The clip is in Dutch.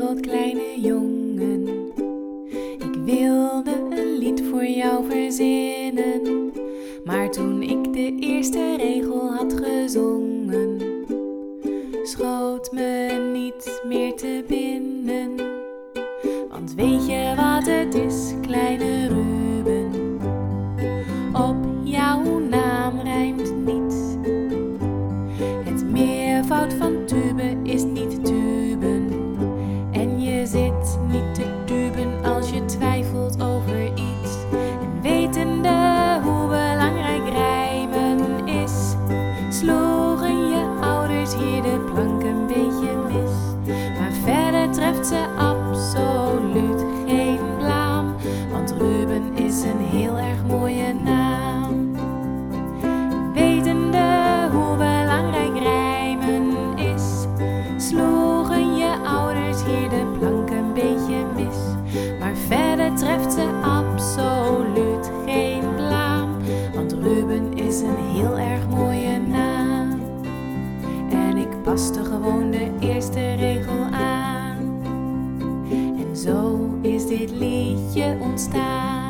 wereld, kleine jongen. Ik wilde een lied voor jou verzinnen, maar toen ik de eerste regel had gezongen, schoot me niet meer te binnen. Want weet je wat het is, kleine plank een beetje mis. Maar verder treft ze absoluut geen blaam, want Ruben is een heel erg mooie naam. Wetende hoe belangrijk rijmen is, sloegen je ouders hier de plank een beetje mis. Maar verder treft ze absoluut geen blaam, want Ruben is een heel erg paste gewoon de eerste regel aan. En zo is dit liedje ontstaan.